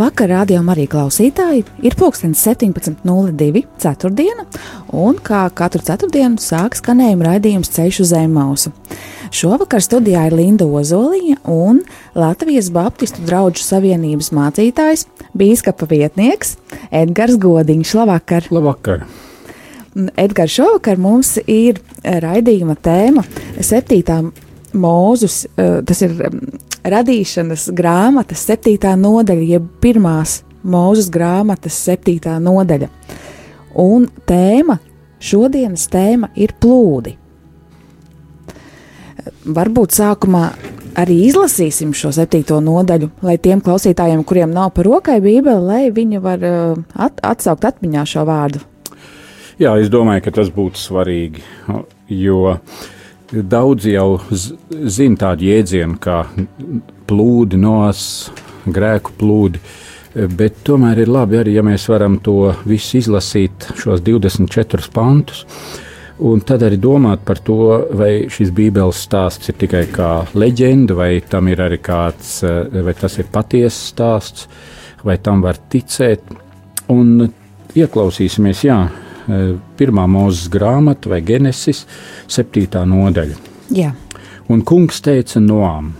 Labvakar, rādījumā arī klausītāji. Ir pulkstenis 17.02. ceturtdiena, un kā katru ceturtdienu sāk skanējuma raidījums Ceļš uz Zemausu. Šovakar studijā ir Linda Ozoliņa un Latvijas Baptistu draugu savienības mācītājs, bīskapa vietnieks Edgars Godiņš. Labvakar! Labvakar! Edgars, šovakar mums ir raidījuma tēma septītā mūzus, eh, tas ir radīšanas grāmatas septītā nodaļa, jeb pirmās mūzes grāmatas septītā nodaļa. Un tēma, šodienas tēma ir plūdi. Varbūt sākumā arī izlasīsim šo septīto nodaļu, lai tiem klausītājiem, kuriem nav par rokai bībeli, lai viņi var uh, at atsaukt atmiņā šo vārdu. Jā, es domāju, ka tas būtu svarīgi, jo uh, Daudzi jau zina tādu jēdzienu kā plūdi, nos, grēku plūdi. Bet tomēr ir labi arī, ja mēs varam to visu izlasīt, šos 24 pantus, un tad arī domāt par to, vai šis Bībeles stāsts ir tikai kā leģenda, vai tam ir arī kāds, vai tas ir patiesas stāsts, vai tam var ticēt. Un ieklausīsimies, jā, Eh, pirmā mūzes grāmata vai Genesis, septītā nodaļa. Jā. Un kungs teica Noām: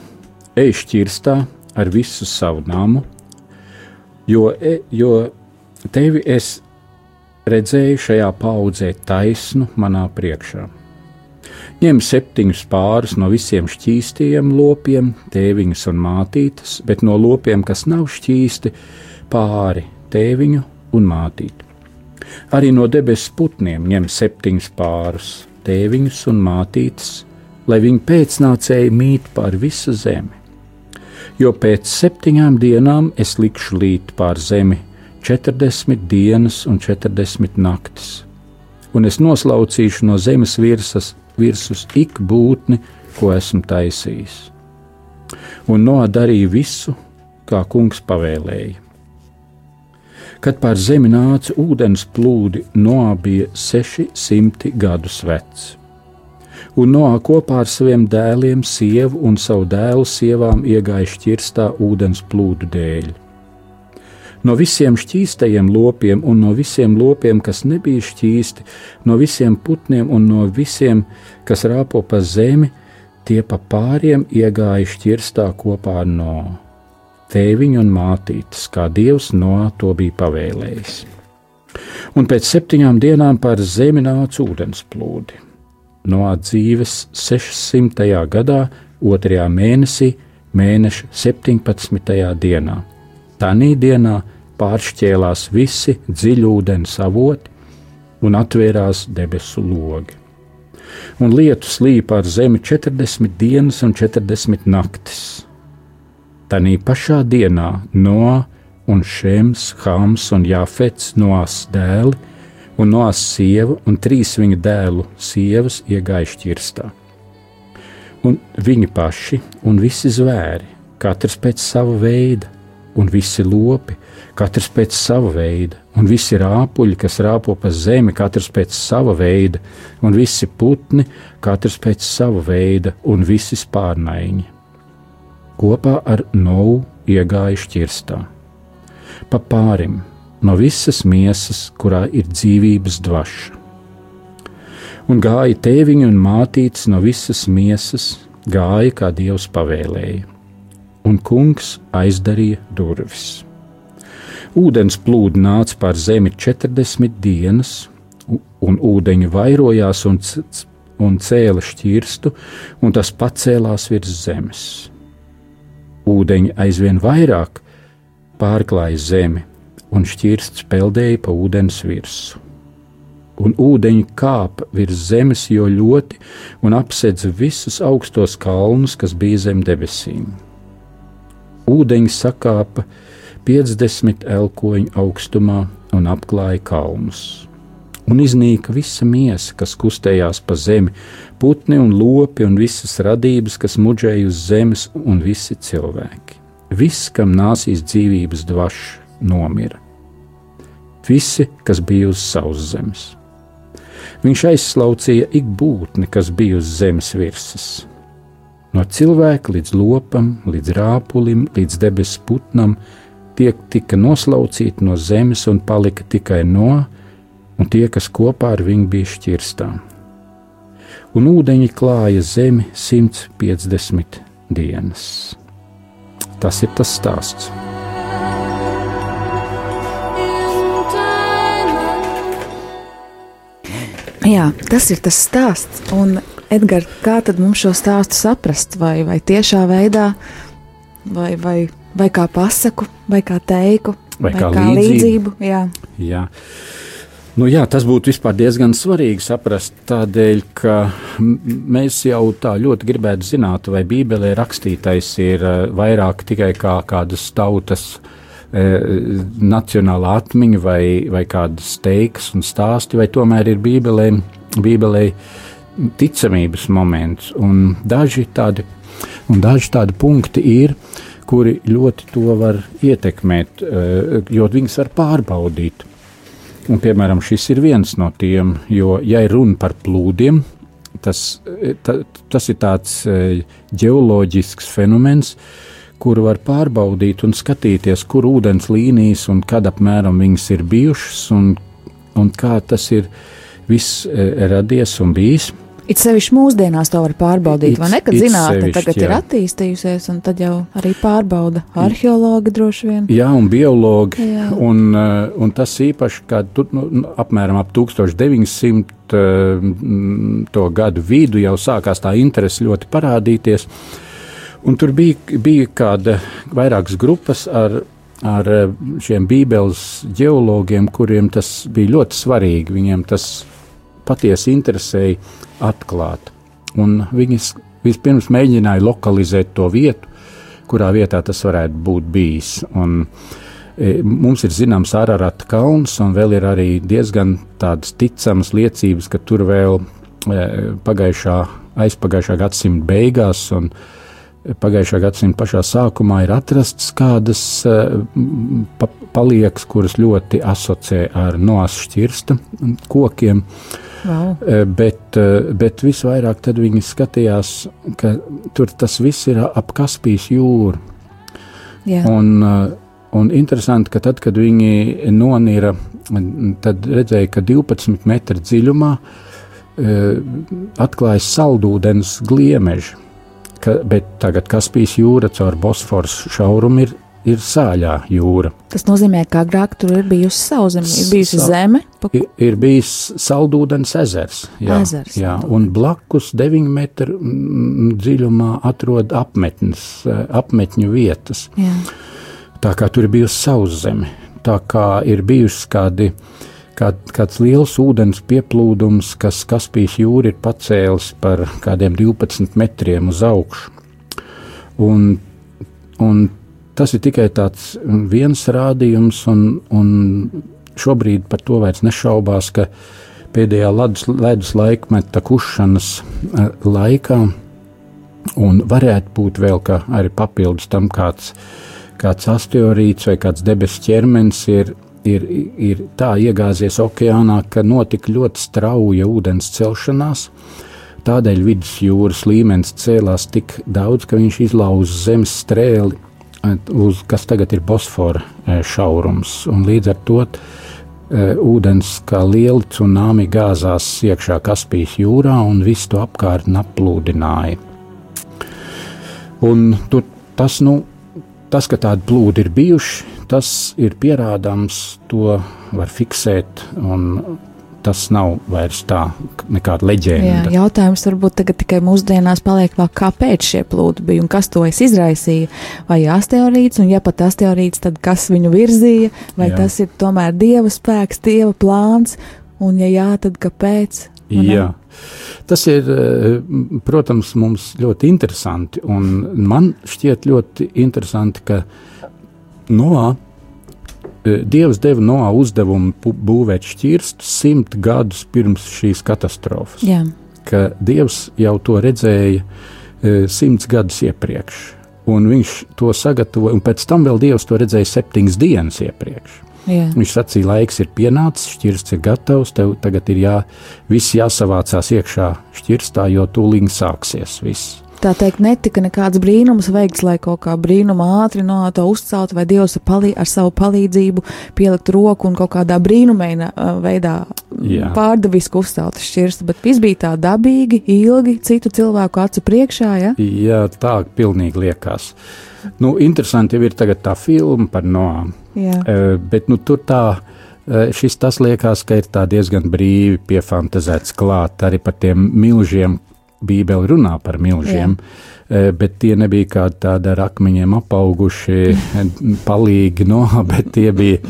Ej šķirstā ar visu savu namu, jo, e, jo tevi es redzēju šajā paudzē taisnu manā priekšā. Ņem septiņus pārus no visiem šķīstiem lopiem, tēviņus un mātītes, bet no lopiem, kas nav šķīsti, pāri tēviņu un mātīti. Arī no debesu putniem ņem septiņus pārus, tēviņus un mātītes, lai viņu pēcnācēji mīt pār visu zemi. Jo pēc septiņām dienām es likšu līt pār zemi četrdesmit dienas un četrdesmit naktis, un es noslaucīšu no zemes virsas, virsus ik būtni, ko esmu taisījis. Un nodarīju visu, kā kungs pavēlēja Kad pār zemi nāca ūdens plūdi, Noā bija 600 gadus vecs. Un Noā kopā ar saviem dēliem, sievu un savu dēlu sievām iegāja šķirstā ūdens plūdu dēļ. No visiem šķīstajiem lopiem un no visiem lopiem, kas nebija šķīsti, no visiem putniem un no visiem, kas rāpo pa zemi, tie pa pāriem iegāja šķirstā kopā ar Noā tēviņu un mātītes, kā Dievs no to bija pavēlējis. Un pēc septiņām dienām pār zemi nāca ūdens plūdi. No dzīves 600. gadā, 2. mēnesī, mēneša 17. dienā. Tanī dienā pāršķēlās visi dziļūdens avoti un atvērās debesu logi. Un lietus līja pār zemi 40 dienas un 40 naktis Tanī pašā dienā no un Šems, Hams un Jāfets noās dēli un noās sieva un trīs viņa dēlu sievas iegāja šķirstā. Un viņi paši un visi zvēri, katrs pēc sava veida, un visi lopi, katrs pēc sava veida, un visi rāpuļi, kas rāpo pa zemi, katrs pēc sava veida, un visi putni, katrs pēc sava veida, un visi spārnaiņi kopā ar Novu iegāja šķirstā. Pa pārim no visas miesas, kurā ir dzīvības dvaša. Un gāja tēviņu un mātītes no visas miesas, gāja kā Dievs pavēlēja, un kungs aizdarīja durvis. Ūdens plūdi nāca pār zemi 40 dienas, un ūdeņi vairojās un, un cēla šķirstu, un tas pacēlās virs zemes ūdeņi aizvien vairāk pārklāja zemi, un šķirsts peldēja pa ūdens virsmu. Un ūdeņi kāpa virs zemes jo ļoti un apsedza visus augstos kalnus, kas bija zem debesīm. ūdeņi sakāpa 50 elkoņu augstumā un apklāja kalnus. Un iznīka visa miesa, kas kustējās pa zemi, putni un lopi un visas radības, kas muģēja uz zemes, un visi cilvēki. Viss, kam nāsīs dzīvības dvaša, nomira. Visi, kas bija uz savas zemes. Viņš aizslaucīja ik būtni, kas bija uz zemes virsmas. No cilvēka līdz lopam, līdz rāpulim, līdz debesu putnam, tie tika noslaucīti no zemes un palika tikai no, un tie, kas kopā ar viņu bija šķirstā. Un ūdeņi klāja zemi 150 dienas. Tas ir tas stāsts. Jā, tas ir tas stāsts. Un, Edgars, kā tad mums šo stāstu saprast? Vai, vai tiešā veidā, vai, vai, vai kā pasaku, vai kā teiku, vai, vai kā, kā līdzību? līdzību? Jā. Jā. Nu, jā, tas būtu diezgan svarīgi saprast, tādēļ, ka mēs jau tā ļoti gribētu zināt, vai Bībelē rakstītais ir eh, vairāk tikai kā kādas tautas e, nacionāla atmiņa vai, vai kādas teikas un stāsti, vai tomēr ir Bībelē, Bībelē ticamības moments. Un daži tādi, un daži tādi punkti ir, kuri ļoti to var ietekmēt, e, jo viņas var pārbaudīt. Un, piemēram, šis ir viens no tiem, jo, ja ir runa par plūdiem, tas, ta, tas ir tāds ģeoloģisks e, fenomens, kuru var pārbaudīt un skatīties, kur ūdens līnijas un kad apmēram viņas ir bijušas un, un kā tas ir viss e, radies un bijis. It sevišķi mūsdienās to var pārbaudīt, it, vai ne? Kad zinātne tagad jā. ir attīstījusies, un tad jau arī pārbauda arheologi droši vien. Jā, un biologi. Jā. Un, eh, un tas īpaši, kad tu, nu, nu apmēram ap 1900 uh, to gadu vidu jau sākās tā interese ļoti parādīties. Un tur bija, bija kāda vairākas grupas ar, ar eh, šiem bībeles ģeologiem, kuriem tas bija ļoti svarīgi. Viņiem tas patiesi interesēja atklāt. Un viņas vispirms mēģināja lokalizēt to vietu, kurā vietā tas varētu būt bijis. Un, e, Mums ir zināms Ararata kalns, un vēl ir arī diezgan tādas ticamas liecības, ka tur vēl e, pagājušā, aizpagājušā gadsimta beigās un pagājušā gadsimta pašā sākumā ir atrastas kādas e, pa, paliekas, kuras ļoti asociē ar nošķirsta kokiem. Uh, Wow. Eh, bet, eh, bet visvairāk viņi skatījās, ka tur tas viss ir ap Kaspijas jūru. Yeah. Un, eh, un interesanti, ka tad, kad viņi nonira, tad redzēja, ka 12 metru dziļumā atklājas saldūdens gliemeži. Ka, bet tagad Kaspijas jūra caur Bosforas šaurumu ir ir sāļā jūra. Tas nozīmē, ka agrāk tur ir bijusi sauszeme, ir bijusi Sa zeme. Pa... Ir, ir bijis saldūdens ezers, jā, ezers jā, un blakus 9 metru dziļumā atrod apmetnes, eh, apmetņu vietas. Jā. Tā kā tur ir bijusi sauszeme, tā kā ir bijusi kādi, kād, kāds liels ūdens pieplūdums, kas Kaspijas jūra ir pacēlis par kādiem 12 metriem uz augšu. Un, un tas ir tikai tāds viens rādījums, un, un šobrīd par to vairs nešaubās, ka pēdējā ledus, ledus laikmeta kušanas eh, laikā, un varētu būt vēl arī papildus tam kāds, kāds asteroīds vai kāds debesu ķermenis ir, ir, ir tā iegāzies okeānā, ka notika ļoti strauja ūdens celšanās. Tādēļ vidusjūras līmenis cēlās tik daudz, ka viņš izlauza zemes strēli uz, kas tagad ir Bosfora e, šaurums. Līdz ar to e, ūdens kā lieli tsunami gāzās iekšā Kaspijas jūrā un visu to apkārtni aplūdināja. Un tur, tas, nu, tas, ka tādi plūdi ir bijuši, tas ir pierādāms, to var fiksēt. Un, tas nav vairs tā, nekāda leģenda. Jā, jautājums varbūt tagad tikai mūsdienās paliek vēl, kāpēc šie plūdi bija un kas to izraisīja. Vai asteroīds, un ja pat asteroīds, tad kas viņu virzīja, vai jā. tas ir tomēr dieva spēks, dieva plāns, un ja jā, tad kāpēc? Jā. Tas ir, eh, protams, mums ļoti interesanti. Un man šķiet ļoti interesanti, ka Noā, Dievs deva Noā uzdevumu būvēt šķirstu simt gadus pirms šīs katastrofas. Jā, Ka Dievs jau to redzēja eh, simts gadus iepriekš. Un viņš to sagatavoja, un pēc tam vēl Dievs to redzēja septiņas dienas iepriekš. jā. Viņš sacīja, laiks ir pienācis, šķirsts ir gatavs, tev tagad ir jā, viss jāsavācās iekšā šķirstā, jo tūlīt sāksies viss. Tā teikt, netika nekāds brīnums veikts, lai kaut kā brīnuma ātri no to uzcelt, vai Dievs ar, palī ar savu palīdzību pielikt roku un kaut kādā brīnumainā uh, veidā Jā. pārdavisku uzcelt šķirstu, bet viss bija tā dabīgi, ilgi, citu cilvēku acu priekšā, ja? Jā, tā pilnīgi liekas. Nu, interesanti jau ir tagad tā filma par Noām, Jā, Eh, bet nu, tur tā. Šis tas liekas, ka ir diezgan brīvi piefantazēts klāt arī par tiem milžiem. Bībeli runā par milžiem, Jā. bet tie nebija kādi tādi ar akmeņiem apauguši, palīgi no, bet tie bija,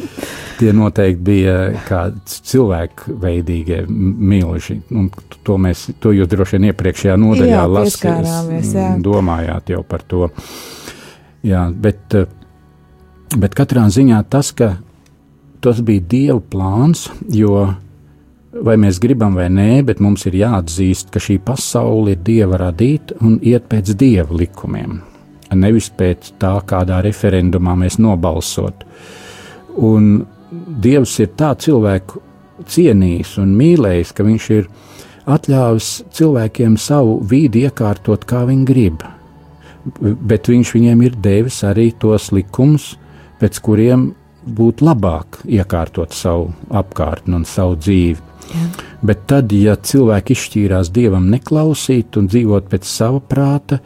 tie noteikti bija kādi cilvēku veidīgie milži. Un to mēs, to jūs droši vien iepriekšējā nodaļā Jā, lasījāt, jā. domājāt jau par to. Jā, bet, eh, bet katrā ziņā tas, ka tas bija Dieva plāns, jo vai mēs gribam vai nē, bet mums ir jāatzīst, ka šī pasaule ir Dieva radīta un iet pēc Dieva likumiem, nevis pēc tā, kādā referendumā mēs nobalsot. Un Dievs ir tā cilvēku cienījis un mīlējis, ka viņš ir atļāvis cilvēkiem savu vidi iekārtot, kā viņi grib. Bet viņš viņiem ir devis arī tos likumus, pēc kuriem būtu labāk iekārtot savu apkārtni un savu dzīvi. Jā. Bet tad, ja cilvēki izšķīrās dievam neklausīt un dzīvot pēc sava prāta,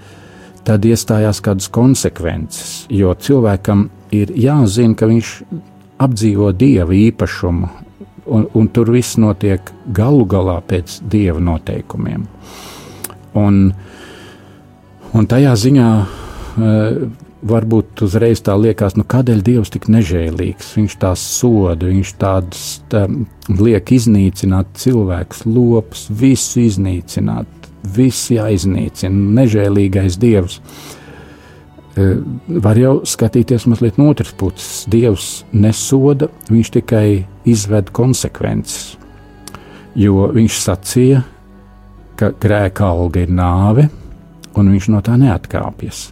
tad iestājās kādas konsekvences. Jo cilvēkam ir jāzina, ka viņš apdzīvo dieva īpašumu, un, un tur viss notiek galu galā pēc dieva noteikumiem. Un, un tajā ziņā uh, varbūt uzreiz tā liekas, nu kādēļ Dievs tik nežēlīgs? Viņš tās soda, viņš tādas tā, liek iznīcināt cilvēkus, lopus, visu iznīcināt, visu jāiznīcina, nežēlīgais Dievs. Uh, var jau skatīties mazliet no otras puses. Dievs nesoda, viņš tikai izved konsekvences. Jo viņš sacīja, ka grēka alga ir nāve, un viņš no tā neatkāpjas.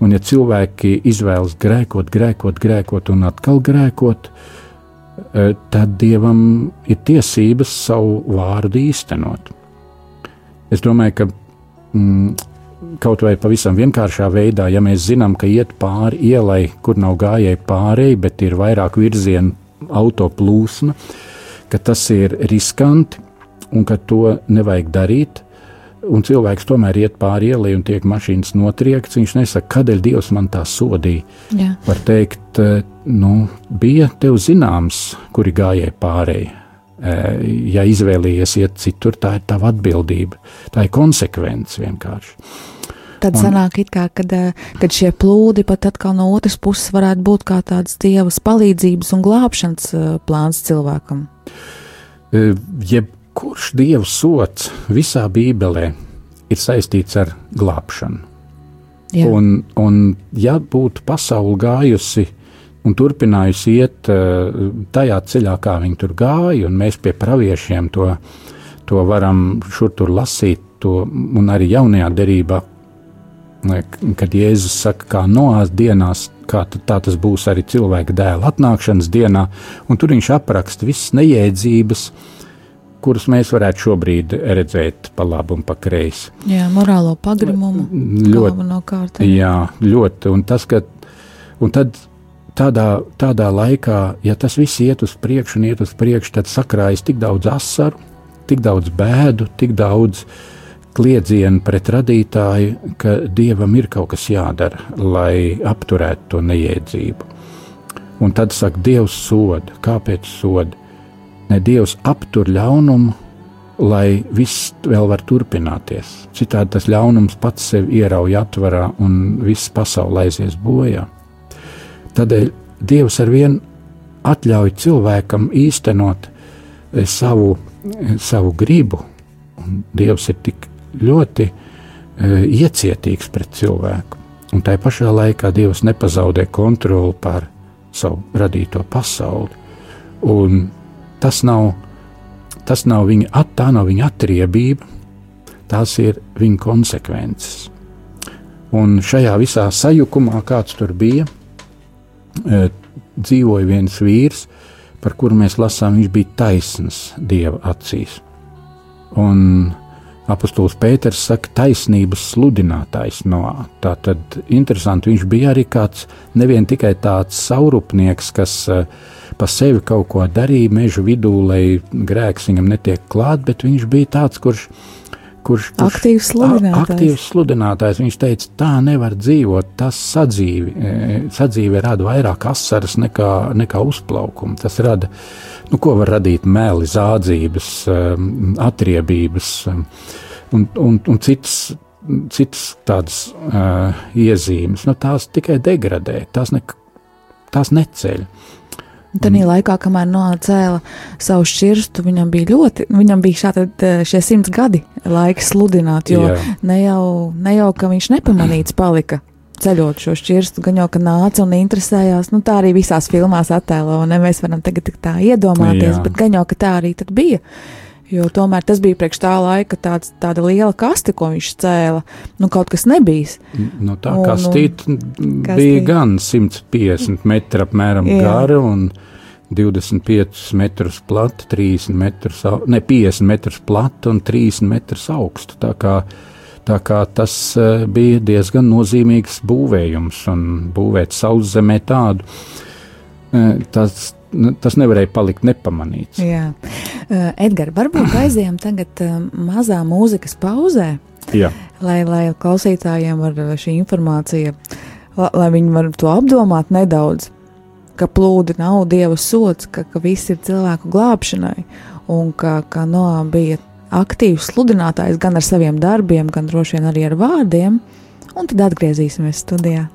Un, ja cilvēki izvēlas grēkot, grēkot, grēkot un atkal grēkot, eh, tad dievam ir tiesības savu vārdu īstenot. Es domāju, ka mm, kaut vai pavisam vienkāršā veidā, ja mēs zinām, ka iet pāri ielai, kur nav gājēji pārēji, bet ir vairāk virzienu autoplūsma, ka tas ir riskanti un ka to nevajag darīt. Un cilvēks tomēr iet pāri ielai un tiek mašīnas notriekts. Viņš nesaka, kādēļ Dievs man tā sodīja. Jā. Var teikt, eh, nu, bija tev zināms, kuri gājēji pārēji. Eh, Ja izvēlējies iet citur, tā ir tava atbildība. Tā ir konsekvence vienkārši. Tad Un- sanāk, kā, kad, eh, kad šie plūdi pat atkal no otras puses varētu būt kā tāds dievas palīdzības un glābšanas plāns cilvēkam. Eh, Jebkurš dievu sots visā Bībelē ir saistīts ar glābšanu. Jā, Un, un ja būtu pasaule gājusi un turpinājusi iet uh, tajā ceļā, kā viņi tur gāja, un mēs pie praviešiem to, to varam šur tur lasīt, to, un arī jaunajā derībā, eh, kad Jēzus saka, kā noās dienās, kā tā tas būs arī cilvēka dēla atnākšanas dienā, un tur viņš apraksta visas nejēdzības, kuras mēs varētu šobrīd redzēt pa labi un pa kreisi. jā morālo pagrimumu. Ļoti. Jā, ļoti. Un tas, ka un tad tādā, tādā laikā, ja tas viss iet uz priekšu un iet uz priekšu, tad sakrājas tik daudz asaru, tik daudz bēdu, tik daudz kliedzienu pret radītāju, ka dievam ir kaut kas jādara, lai apturētu to neiedzību. Un tad saka, Dievs soda. Kāpēc soda? Ne Dievs aptur ļaunumu, lai viss vēl var turpināties. Citādi tas ļaunums pats sevi ierauj atvarā un viss pasaule aizies bojā. Tādēļ Dievs ar vienu atļauj cilvēkam īstenot eh, savu, eh, savu gribu, Un Dievs ir tik ļoti uh, iecietīgs pret cilvēku. Un tā pašā laikā Dievs nepazaudē kontroli pār savu radīto pasauli. Un tas nav, tas nav viņa, at, tā nav viņa atriebība, tās ir viņa konsekvences. Un šajā visā sajukumā, kāds tur bija, e, dzīvoja viens vīrs, par kuru mēs lasām, viņš bija taisns Dieva acīs. Un apustulis Pēters saka, taisnības sludinātājs no tā. Tad interesanti, viņš bija arī kāds nevien tikai tāds saurupnieks, kas uh, pa sevi kaut ko darīja meža vidū, lai grēks viņam netiek klāt, bet viņš bija tāds, kurš kurš, kurš aktīvs sludinātājs. aktīvs sludinātājs. Viņš teica, tā nevar dzīvot, tas sadzīvi, e, sadzīve rada vairāk asaras nekā, nekā uzplaukumu. Tas rada, nu, ko var radīt meli, zādzības, e, atriebības e, un, un, un citas. Citas tādas uh, iezīmes, nu, tās tikai degradē, tās, ne, tās neceļ. Tad mm. laikā, kamēr nocēla savu šķirstu, viņam bija ļoti, viņam bija šādi eh, šie simts gadi laika sludināt, jo Jā. ne jau, ne jau, ka viņš nepamanīts palika ceļot šo šķirstu, gan jau, ka nāca un interesējās, nu tā arī visās filmās attēlo, un ne mēs varam tagad tā iedomāties, Jā. bet gan jau, ka tā arī tad bija. Jo tomēr tas bija priekš tā laika tāds, tāda liela kaste, ko viņš cēla. Nu, kaut kas nebija. Nu, tā un, kastīt un, bija kastīt. gan 150 metri apmēram Jā. gara un 25 metrus plata, 30 metrus, ne 50 metrus plata un 30 metrus augstu. Tā kā, tā kā tas uh, bija diezgan nozīmīgs būvējums un būvēt sauszemē tādu. Uh, tas, tas nevarēja palikt nepamanīts. Jā. Uh, Edgars, varbūt aizējām tagad uh, mazā mūzikas pauzē, Jā. lai, lai klausītājiem var šī informācija, la, lai viņi var to apdomāt nedaudz, ka plūdi nav dieva sots, ka, ka viss ir cilvēku glābšanai, un ka, ka Noā bija aktīvs sludinātājs gan ar saviem darbiem, gan droši vien arī ar vārdiem, un tad atgriezīsimies studijā.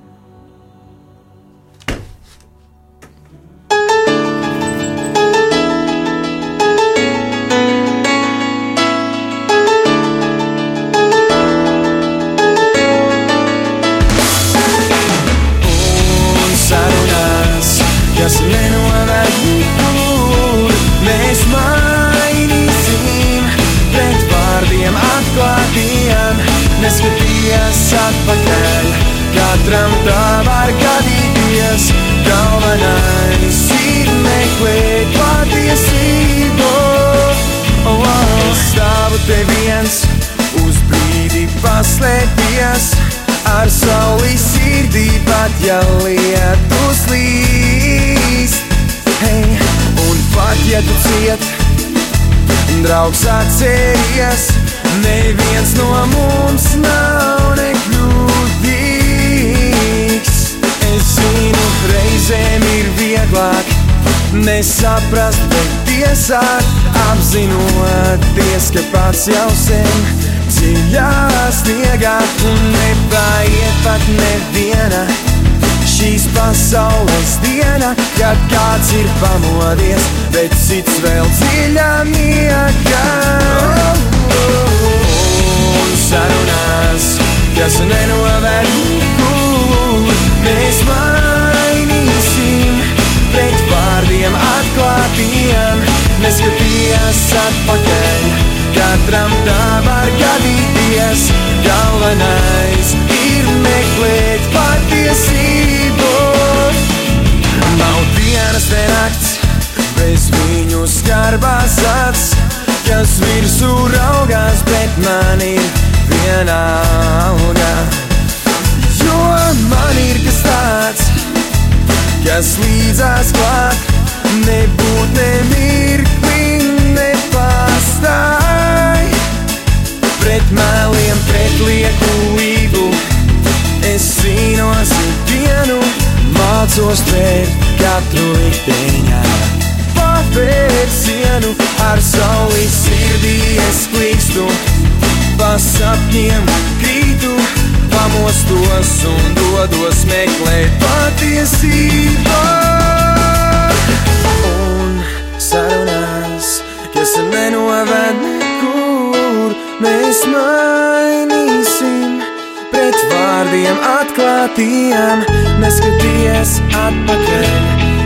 Nesaprast, bet tiesāt, apzinoties, ka pats jau sen dziļā sniegā un nepaiet pat neviena šīs pasaules diena, kad kāds ir pamodies, bet cits vēl dziļā miegā. Un sarunās, kas nenoved nekur, mēs mainīsim pret vārdiem atklātiem, neskaties atpakaļ. Katram tā var gadīties, galvenais ir meklēt patiesību. Nav dienas te nakts, bez viņu skarbās acis, kas virsū raugās, bet man ir kas līdzās klāt, nebūt nemirkli nepastāj. Pret meliem, pret liekulību es cīnos ikdienu, mācos tvērt katru likteņā. Pavērsienu ar sauli sirdī es klīstu, pa sapņiem krītu, pamostos un dodos meklēt patiesību. Un sarunās, kas nenoved nekur mēs mainīsim pret vārdiem atklātiem, neskaties atpakaļ.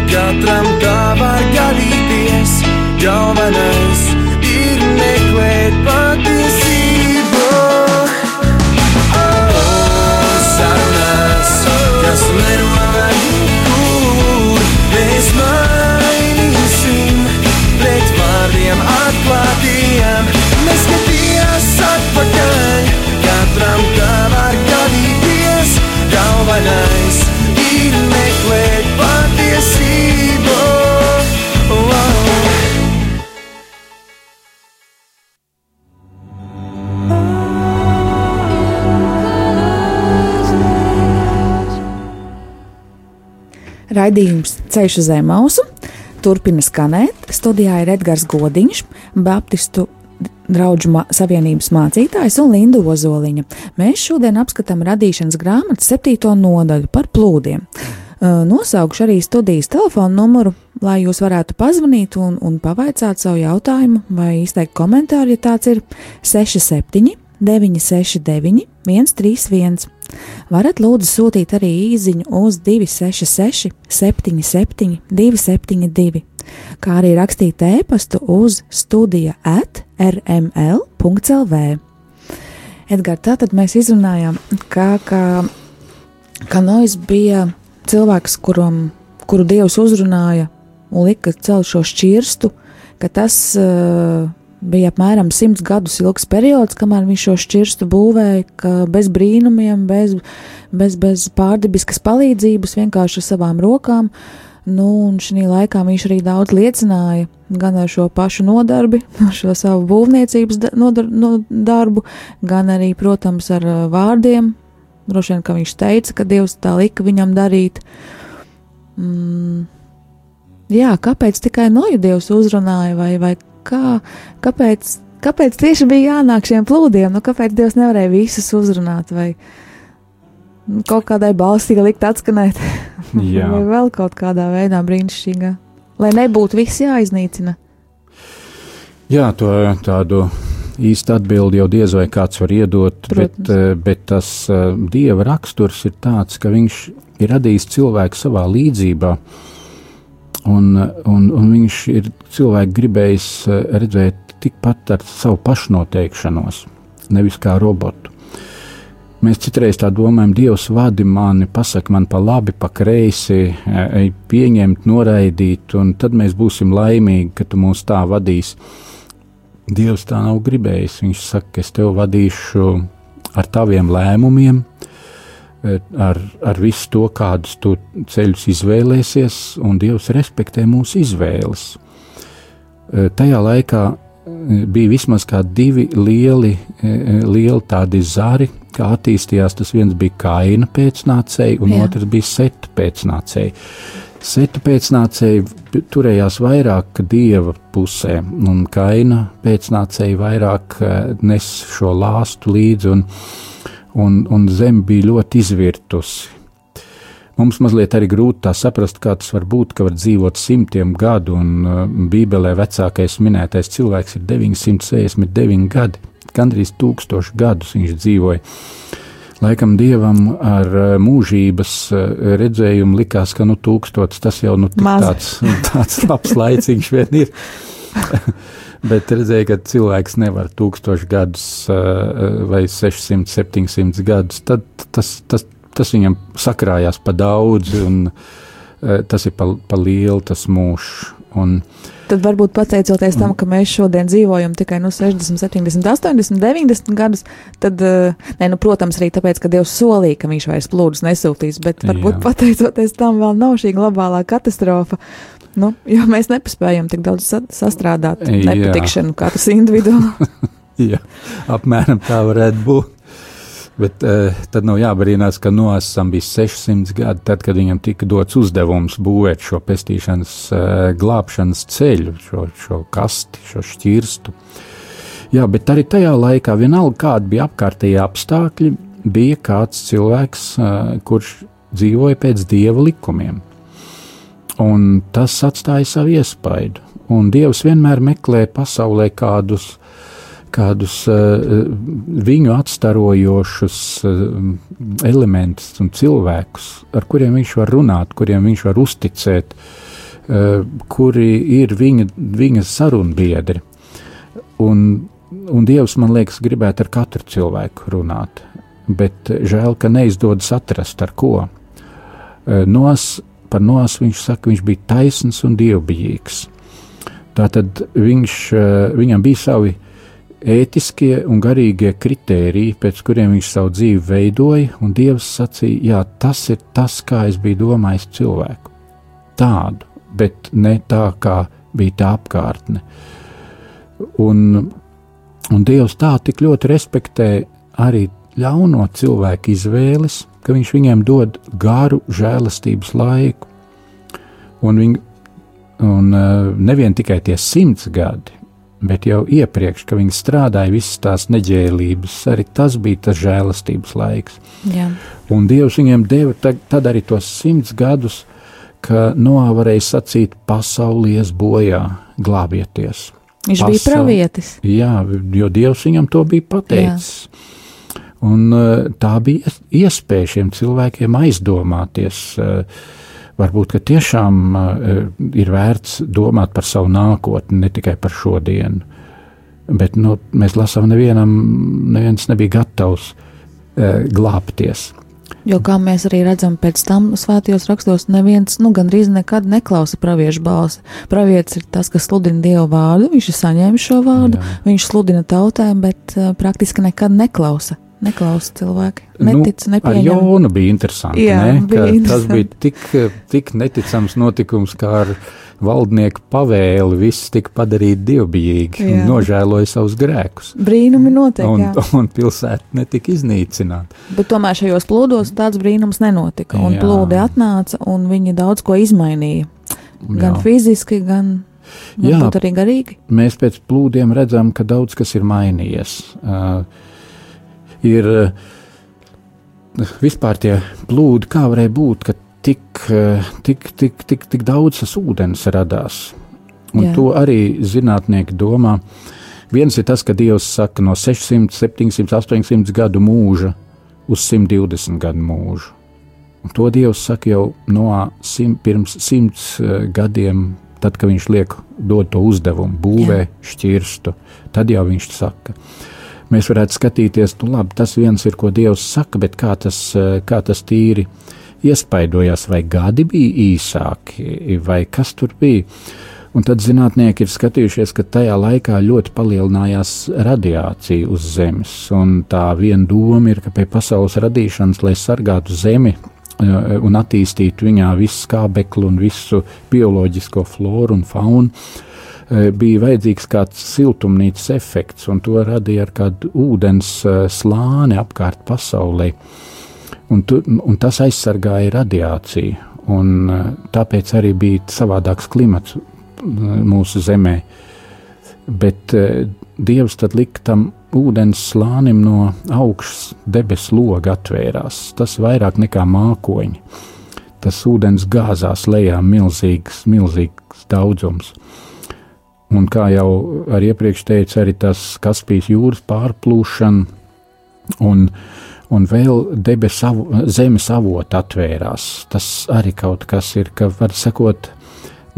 Katram tā var gadīties, galvenais ir meklēt patiesību. Kas Raidījums Ceļš uz Zemausu turpina skanēt. Studijā ir Edgars Godiņš, Baptistu draugu savienības mācītājs un Linda Ozoliņa. Mēs šodien apskatām radīšanas grāmatas septīto nodaļu par plūdiem. Uh, Nosaukšu arī studijas telefonu numuru, lai jūs varētu pazvanīt un, un pavaicāt savu jautājumu vai izteikt komentāru, ja tāds ir 67, 969, 131. Varat lūdzu sūtīt arī īsiņu uz 266, 77, 272, kā arī rakstīt e-pastu uz studija at rml.lv. Edgars, tātad mēs izrunājām, ka, ka, ka Nois bija cilvēks, kuram, kuru Dievs uzrunāja un lika celt šo šķirstu, ka tas uh, bija apmēram simts gadus ilgs periods, kamēr viņš šo šķirstu būvēja, ka bez brīnumiem, bez, bez, bez pārdabiskas palīdzības, vienkārši ar savām rokām. Nu, un šī laikā viņš arī daudz liecināja gan ar šo pašu nodarbi, ar šo savu būvniecības da, nodar, no, darbu, gan arī, protams, ar uh, vārdiem. Droši vien, ka viņš teica, ka Dievs tā lika viņam darīt. Mm, jā, kāpēc tikai noju Dievs uzrunāja, vai, vai kā, kāpēc, kāpēc tieši bija jānāk šiem plūdiem, nu kāpēc Dievs nevarēja visus uzrunāt, vai kaut kādai balsī likt atskanēt, vai vēl kaut kādā veidā brīnišķīgā, lai nebūtu viss jāiznīcina. Jā, to tādu īstu atbildi jau diez vai kāds var iedot, Protams. bet, eh, bet tas eh, dieva raksturs ir tāds, ka viņš ir radījis cilvēku savā līdzībā. Un, un, un viņš ir cilvēku gribējis eh, redzēt tikpat ar savu pašnoteikšanos, nevis kā robotu. Mēs citreiz tā domājam, Dievs vadi mani, pasaka man pa labi, pa kreisi, ej pieņemt, noraidīt, un tad mēs būsim laimīgi, ka tu mūs tā vadīsi. Dievs tā nav gribējis. Viņš saka, ka es tevi vadīšu ar taviem lēmumiem, ar, ar visu to, kādus tu ceļus izvēlēsies, un Dievs respektē mūsu izvēles. Tajā laikā bija vismaz divi lieli, lieli tādi zari, kā attīstījās. Tas viens bija kaina pēcnācēji, un Jā. Otrs bija seta pēcnācēji. Seta pēcnācēji turējās vairāk dieva pusē, un kaina pēcnācēji vairāk eh, nes šo lāstu līdzi, un, un, zeme bija ļoti izvirtusi. Mums mazliet arī grūti tā saprast, kā tas var būt, ka var dzīvot simtiem gadu, un uh, Bībelē vecākais minētais cilvēks ir 969 gadi, gandrīz tūkstoši gadus viņš dzīvoja. Laikam dievam ar uh, mūžības uh, redzējumu likās, ka nu tūkstots tas jau nu tāds, tāds labs laiciņš vien ir. Bet redzēja, ka cilvēks nevar tūkstoši gadus uh, vai 600, 700 gadus, tad tas, tas, tas viņam sakrājās pa daudz, un uh, tas ir pa, pa lielu tas mūžs. Tad varbūt pateicoties tam, ka mēs šodien dzīvojam tikai nu, 60, 70, 80, 90 gadus, tad, eh, ne, nu, protams, arī tāpēc, ka Dievs solīja, ka viņš vairs plūdus nesūtīs, bet varbūt Jā. pateicoties tam vēl nav šī globālā katastrofa. Nu, jo mēs nepaspējam tik daudz sa sastrādāt nepatikšanu katrs individuāli. jā, apmēram tā varētu būt. Bet uh, tad nav jābrīnās, ka Noasam bija 600 gadi, tad, kad viņam tika dots uzdevums būvēt šo pestīšanas, uh, glābšanas ceļu, šo, šo kasti, šo šķirstu. Jā, bet arī tajā laikā, vienalga kādi bija apkārtējie apstākļi, bija kāds cilvēks, uh, kurš dzīvoja pēc dieva likumiem. Un tas atstāja savu iespaidu. Un Dievs vienmēr meklē pasaulē kādus, kādus uh, viņu atstarojošus uh, elementus un cilvēkus, ar kuriem viņš var runāt, kuriem viņš var uzticēt, kuri ir viņa, viņa sarunbiedri. Un, un Dievs, man liekas, gribētu ar katru cilvēku runāt, bet žēl, ka neizdodas atrast ar ko. Nos, par nos viņš saka, viņš bija taisns un dievbijīgs. Tātad viņš, viņam bija savi uh, ētiskie un garīgie kritēriji, pēc kuriem viņš savu dzīvi veidoja, un Dievs sacīja, jā, tas ir tas, kā es biju domājis cilvēku. Tādu, bet ne tā, kā bija tā apkārtne. Un, un Dievs tā tik ļoti respektē arī ļauno cilvēku izvēles, ka viņš viņiem dod garu žēlastības laiku. Un, viņ, un uh, nevien tikai tie simts gadi, bet jau iepriekš, ka viņi strādāja visas tās neģēlības, arī tas bija tas žēlastības laiks. Jā. Un Dievs viņiem deva tad, tad arī tos simts gadus, ka Noā varēja sacīt, pasaulies bojā, glābieties. Viņš Pasaul... bija pravietis. Jā, jo Dievs viņam to bija pateicis. Jā. Un uh, tā bija iespēja šiem cilvēkiem aizdomāties. Uh, varbūt tiešām uh, ir vērts domāt par savu nākotni, ne tikai par šodienu. Bet nu, mēs lasām, nevienam, neviens nebija gatavs uh, glābties. Jo, kā mēs arī redzam, pēc tam svētajos rakstos neviens, nu, gandrīz nekad neklausa praviešu balsi. Pravietis ir tas, kas sludina Dievu vārdu, viņš ir saņēmis šo vārdu, Jā. viņš sludina tautēm, bet uh, praktiski nekad neklausa Neklausa cilvēki. Netic, nu. Ar Jonu bija interesanti, Jā, ne? Bija interesanti. tas bija tik, tik neticams notikums, kā ar valdnieku pavēli viss tika padarīt dievbijīgi Jā. un nožēloja savus grēkus. Brīnumi notiek, un, jā. un pilsēta netika iznīcināta. Bet tomēr šajos plūdos tāds brīnums nenotika, un jā. plūdi atnāca, un viņi daudz ko izmainīja. Gan jā. fiziski, gan Jā, arī garīgi. Mēs pēc plūdiem redzam, ka daudz kas ir mainījies. Uh, ir eh, vispār tie plūdi, kā varēja būt, ka tik, eh, tik, tik, tik, tik daudz tas ūdens radās. Un Jā. to arī zinātnieki domā. Viens ir tas, ka Dievs saka no 600, 700, 800 gadu mūža uz 120 gadu mūžu. Un to Dievs saka jau no sim, pirms simts uh, gadiem, tad, kad viņš liek dot to uzdevumu, būvē Jā. šķirstu. Tad jau viņš saka, mēs varētu skatīties, nu labi, tas viens ir, ko Dievs saka, bet kā tas, eh, kā tas tīri iespaidojās, vai gadi bija īsāki, vai kas tur bija. Un tad zinātnieki ir skatījušies, ka tajā laikā ļoti palielinājās radiācija uz Zemes. Un tā viena doma ir, ka pie pasaules radīšanas, lai sargātu Zemi eh, un attīstītu viņā visu skābekli un visu bioloģisko floru un faunu, bija vajadzīgs kāds siltumnīcas efekts, un to radīja ar kādu ūdens eh, slāni apkārt pasaulē. Un, tu, un tas aizsargāja radiāciju, un eh, tāpēc arī bija savādāks klimats mūsu zemē. Bet Dievs tad lika tam ūdens slānim no augšas debesu loga atvērās. Tas vairāk nekā mākoņi. Tas ūdens gāzās lejā milzīgs, milzīgs daudzums. Un kā jau arī iepriekš teicu, arī tas Kaspijas jūras pārplūšana un, un vēl debesu avo, zemes avota atvērās. Tas arī kaut kas ir, ka var sakot,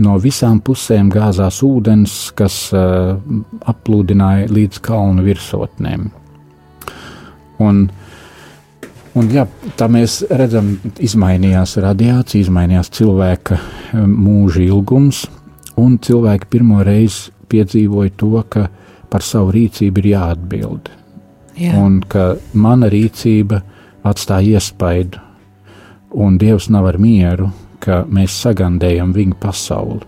no visām pusēm gāzās ūdens, kas uh, aplūdināja līdz kalnu virsotnēm. Un, un jā, tā mēs redzam, izmainījās radiācija, izmainījās cilvēka mūža ilgums, un cilvēki pirmo reizi piedzīvoja to, ka par savu rīcību ir jāatbild. Jā. Un ka mana rīcība atstāja iespaidu, un Dievs nav ar mieru, ka mēs sagandējam viņu pasauli.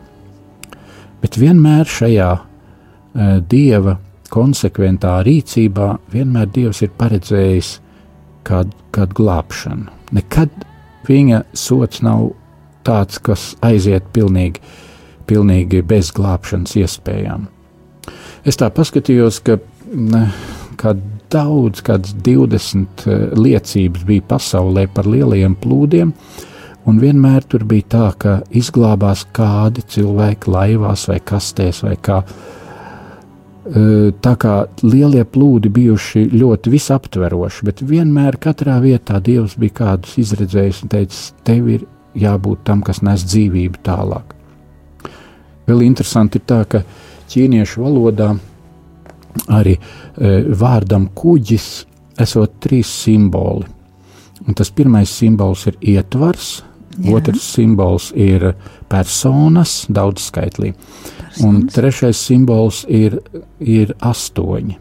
Bet vienmēr šajā uh, Dieva konsekventā rīcībā, vienmēr Dievs ir paredzējis kādu, kādu glābšanu. Nekad viņa sots nav tāds, kas aiziet pilnīgi pilnīgi bez glābšanas iespējām. Es tā paskatījos, ka ne, daudz, kādas 20 eh, liecības bija pasaulē par lielajiem plūdiem, un vienmēr tur bija tā, ka izglābās kādi cilvēki laivās vai kastēs vai kā. tā kā lielie plūdi bijuši ļoti visaptveroši, bet vienmēr katrā vietā Dievs bija kādus izredzējis un teicis, tev ir jābūt tam, kas nes dzīvību tālāk. Vēl interesanti ir tā, ka ķīniešu valodā arī e, vārdam kuģis esot trīs simboli. Un tas pirmais simbols ir ietvars, Jā. otrs simbols ir personas, daudzskaitlī, personas. un trešais simbols ir, ir astoņi.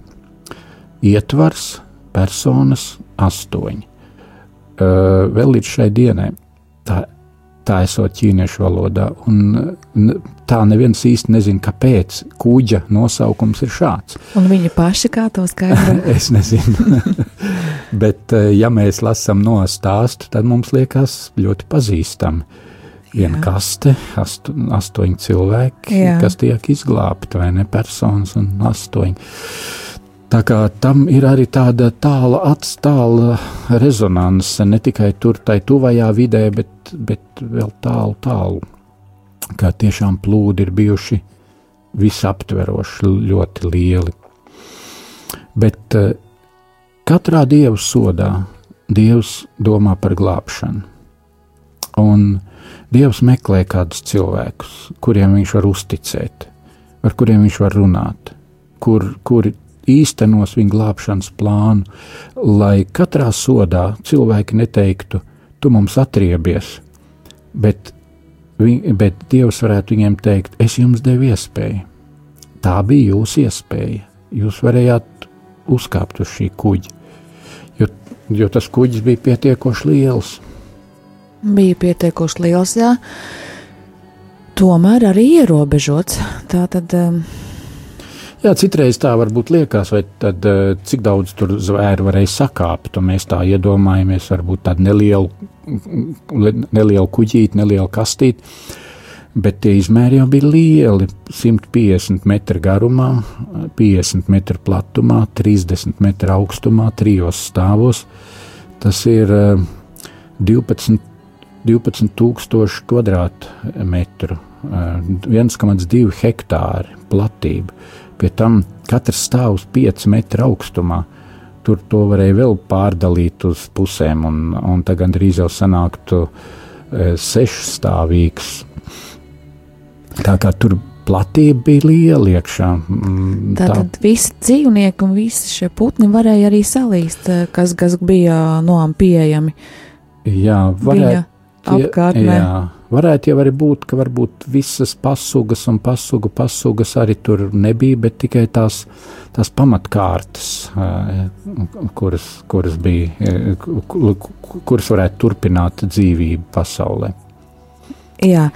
Ietvars, personas, astoņi. Uh, vēl līdz šai dienai tā tā esot ķīniešu valodā. Un tā neviens īsti nezina, kāpēc kuģa nosaukums ir šāds. Un viņi paši kā to skaidro? es nezinu. Bet, eh, ja mēs lasām no stāstu, tad mums liekas ļoti pazīstami. Viena kaste, astu, astoņi cilvēki, Jā. kas tiek izglābti, vai ne personas, un astoņi. Tā kā tam ir arī tāda tāla atstāla rezonance, ne tikai tur, tai tuvajā vidē, bet, bet vēl tālu, tālu. Kā tiešām plūdi ir bijuši visaptveroši, ļoti lieli. Bet uh, katrā dievu sodā Dievs domā par glābšanu. Un Dievs meklē kādus cilvēkus, kuriem viņš var uzticēt, ar kuriem viņš var runāt, kur, kuri īstenos viņa glābšanas plānu, lai katrā sodā cilvēki neteiktu, tu mums atriebies, bet, viņ, bet Dievs varētu viņiem teikt, es jums devu iespēju. Tā bija jūsu iespēja. Jūs varējāt uzkāpt uz šī kuģa, jo, jo tas kuģis bija pietiekoši liels. Bija pietiekoši liels, jā. Tomēr arī ierobežots. Tā tad um, Jā, citreiz tā varbūt liekas, vai tad, eh, cik daudz tur zvēru varēja sakāpt, mēs tā iedomājamies, varbūt tādu nelielu, nelielu kuģīti, nelielu kastīti, bet tie izmēri jau bija lieli, 150 metru garumā, 50 metru platumā, 30 metru augstumā, trijos stāvos. Tas ir 12, 12 tūkstoši kvadrātmetru, 1,2 eh, hektāri platība Pie tam katrs stāv uz 5 metru augstumā. Tur to varēja vēl pārdalīt uz pusēm, un, un tā gandrīz jau sanāktu e, sešstāvīgs. Tā kā tur platība bija liela iekšā. Mm, Tātad tā. visi dzīvnieki un visi šie putni varēja arī salīst, e, kas, kas bija noam pieejami. Jā, varēja. Apkārtnē. Jā, Varētu jau arī būt, ka varbūt visas pasugas un pasugu pasugas arī tur nebija, bet tikai tās, tās pamatkārtas, kuras, kuras bija, kuras varētu turpināt dzīvību pasaulē. Jā.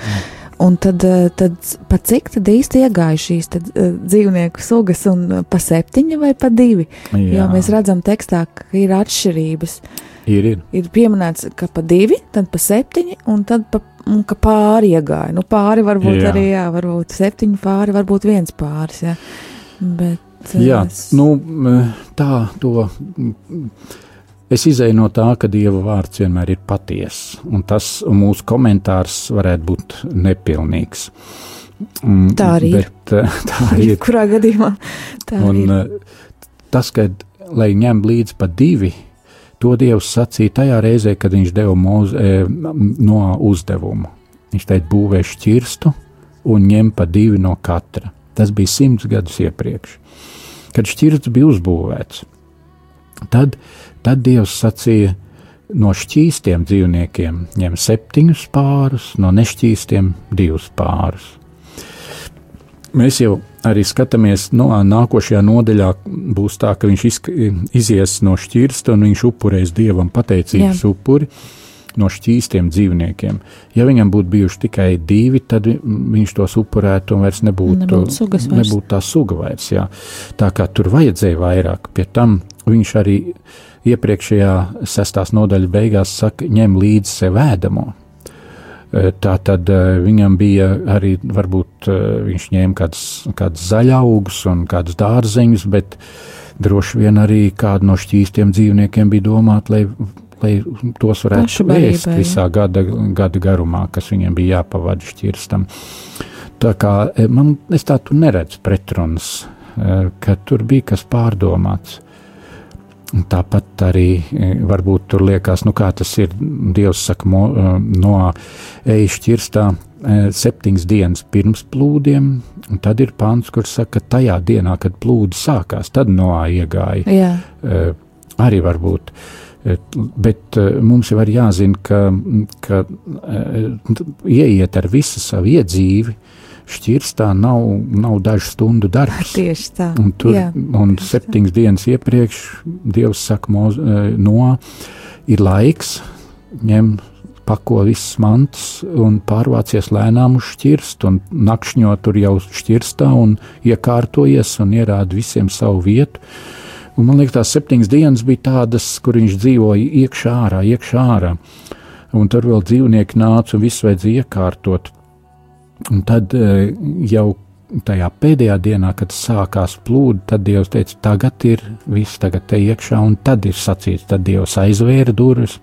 Un tad, tad pa cik tad īsti iegāja šīs tad, dzīvnieku sugas, un pa septiņi vai pa divi? Jā, jo mēs redzam tekstā, ka ir atšķirības. Ir, ir. ir pieminēts, ka pa divi, tad pa septiņi, un tad pa un ka pāri iegāja. Nu, pāri varbūt jā. arī, jā, varbūt septiņi pāri, varbūt viens pāris. Jā, Bet, jā es... nu, tā to. Es izēju no tā, ka Dieva vārds vienmēr ir patiess, un tas mūsu komentārs varētu būt nepilnīgs. Tā arī Bet, ir. Tā arī ir. Kurā gadījumā tā un, ir? Tas, ka, lai ņem līdzi pa divi, To Dievs sacīja tajā reizē, kad viņš deva mūze, e, no uzdevumu. Viņš teica, būvē šķirstu un ņem pa divi no katra. Tas bija simts gadus iepriekš. Kad šķirsts bija uzbūvēts, tad, tad Dievs sacīja, no šķīstiem dzīvniekiem ņem septiņus pārus, no nešķīstiem divus pārus. Mēs jau arī skatāmies, no nākošajā nodaļā būs tā, ka viņš izies no šķirsta un viņš upurēs dievam pateicības Jā. upuri no šķīstiem dzīvniekiem. Ja viņam būtu bijuši tikai divi, tad viņš tos upurētu un vairs nebūtu, nebūtu, vairs. nebūtu tā suga vairs. Jā. Tā kā tur vajadzēja vairāk, pie tam viņš arī iepriekšējā sestās nodaļas beigās saka, ņem līdzi sev ēdamo. Eh, tā tad eh, viņam bija arī, varbūt eh, viņš ņēma kādas, kādas zaļaugus un kādas dārzeņus, bet droši vien arī kādu no šķīstiem dzīvniekiem bija domāt, lai, lai tos varētu ēst visā gada, gada garumā, kas viņiem bija jāpavada šķirstam. Tā kā man, es tā tu neredzu pretrunas ka tur bija kas pārdomāts. Tāpat arī eh, varbūt tur liekas, nu kā tas ir, Dievs saka, mo, no eju šķirstā septiņas dienas pirms plūdiem, un tad ir pāns, kurš saka, ka tajā dienā, kad plūdi sākās, tad noā iegāja. Jā. Arī varbūt. Bet mums jau ir jāzina, ka, ka ieiet ar visu savu iedzīvi, šķirstā nav, nav dažu stundu darbs. Tieši tā. Un, tur, Jā, un septiņas tā. dienas iepriekš Dievs saka, moz, no ir laiks, ņem pako visas mantas un pārvācies lēnām uz šķirstu un nakšņo tur jau šķirstā un iekārtojies un ierāda visiem savu vietu. Un man liekas, tās septiņas dienas bija tādas, kur viņš dzīvoja iekšā ārā, iekšā ārā. Un tur vēl dzīvnieki nāca un viss vajadzēja iekārtot. Un tad eh, jau tajā pēdējā dienā, kad sākās plūdi, tad Dievs teica, tagad ir viss, tagad te iekšā, un tad ir sacīts, tad Dievs aizvēra durvis,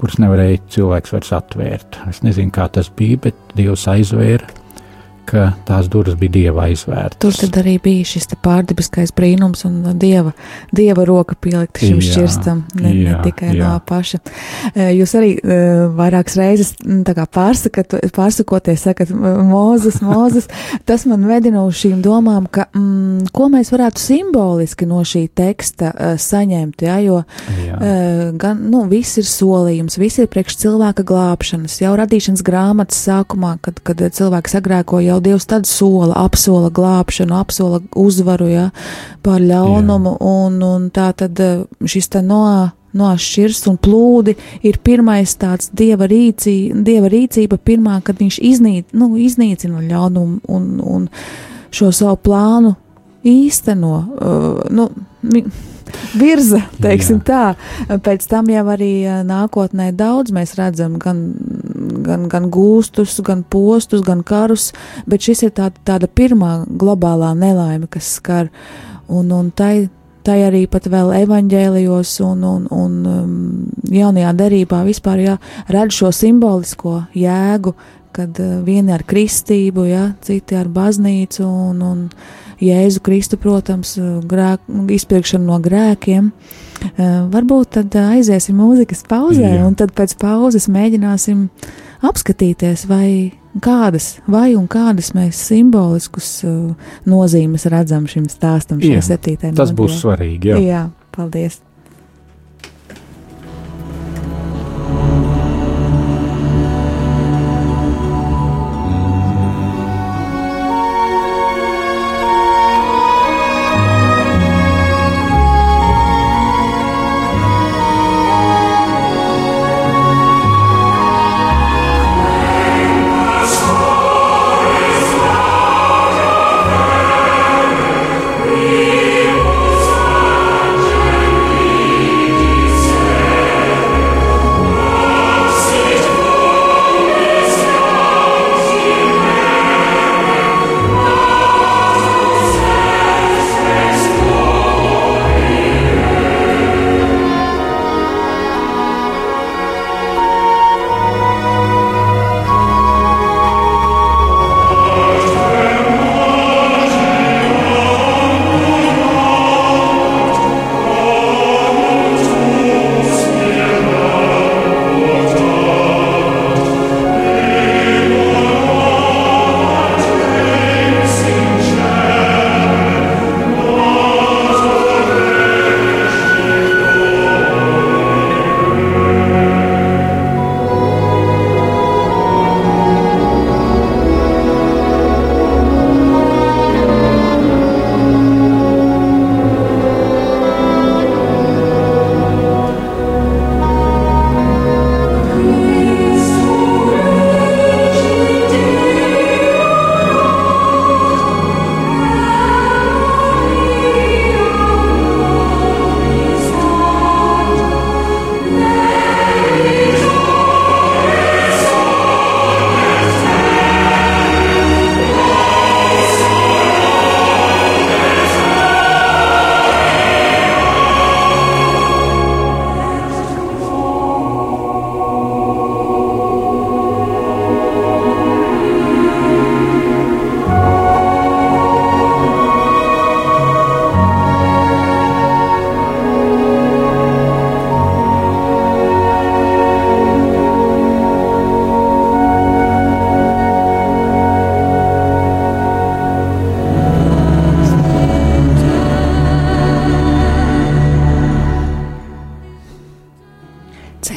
kuras nevarēja cilvēks vairs atvērt. Es nezinu, kā tas bija, bet Dievs aizvēra ka tās durvis bija dieva aizvērtas. Tur tad arī bija šis pārdabiskais brīnums un dieva, dieva roka pielikta šim jā, šķirstam, ne, jā, ne tikai jā. no paša. Eh, jūs arī uh, vairākas reizes pārsakat, pārsakoties, sakat, Mozus, Mozus, tas man vedina uz šīm domām, ka, mm, ko mēs varētu simboliski no šī teksta uh, saņemt, ja, jo jā. gan, nu, viss ir solījums, viss ir priekš cilvēka glābšanas, jau radīšanas grāmatas sākumā, kad, kad cilvēks agrēko jau Dievs tad sola, apsola glābšanu, apsola uzvaru ja, pār ļaunumu, Jā. un, un tā tad eh, šis te noā nošķirs un plūdi ir pirmais tāds dieva, rīcī, dieva rīcība, pirmā, kad viņš iznīc, nu, iznīcina ļaunumu un, un šo savu plānu īsteno. Uh, nu, virza, teiksim Jā. tā. Pēc tam jau arī nākotnē daudz mēs redzam gan, gan, gan gūstus, gan postus, gan karus, bet šis ir tā, tāda pirmā globālā nelaime, kas skar. Un, un tai, tai arī pat vēl evaņģēlijos un, un, un um, jaunajā derībā vispār jā, redz šo simbolisko jēgu, kad uh, vieni ar kristību, jā, citi ar baznīcu un, un Jēzu Kristu, protams, grēk, izpirkšanu no grēkiem. Uh, varbūt tad aiziesim mūzikas pauzē, Jā. un tad pēc pauzes mēģināsim apskatīties, vai kādas, vai un kādas mēs simboliskus uh, nozīmes redzam šim stāstam, šai septītajai. Tas būs svarīgi. Jā, jā paldies!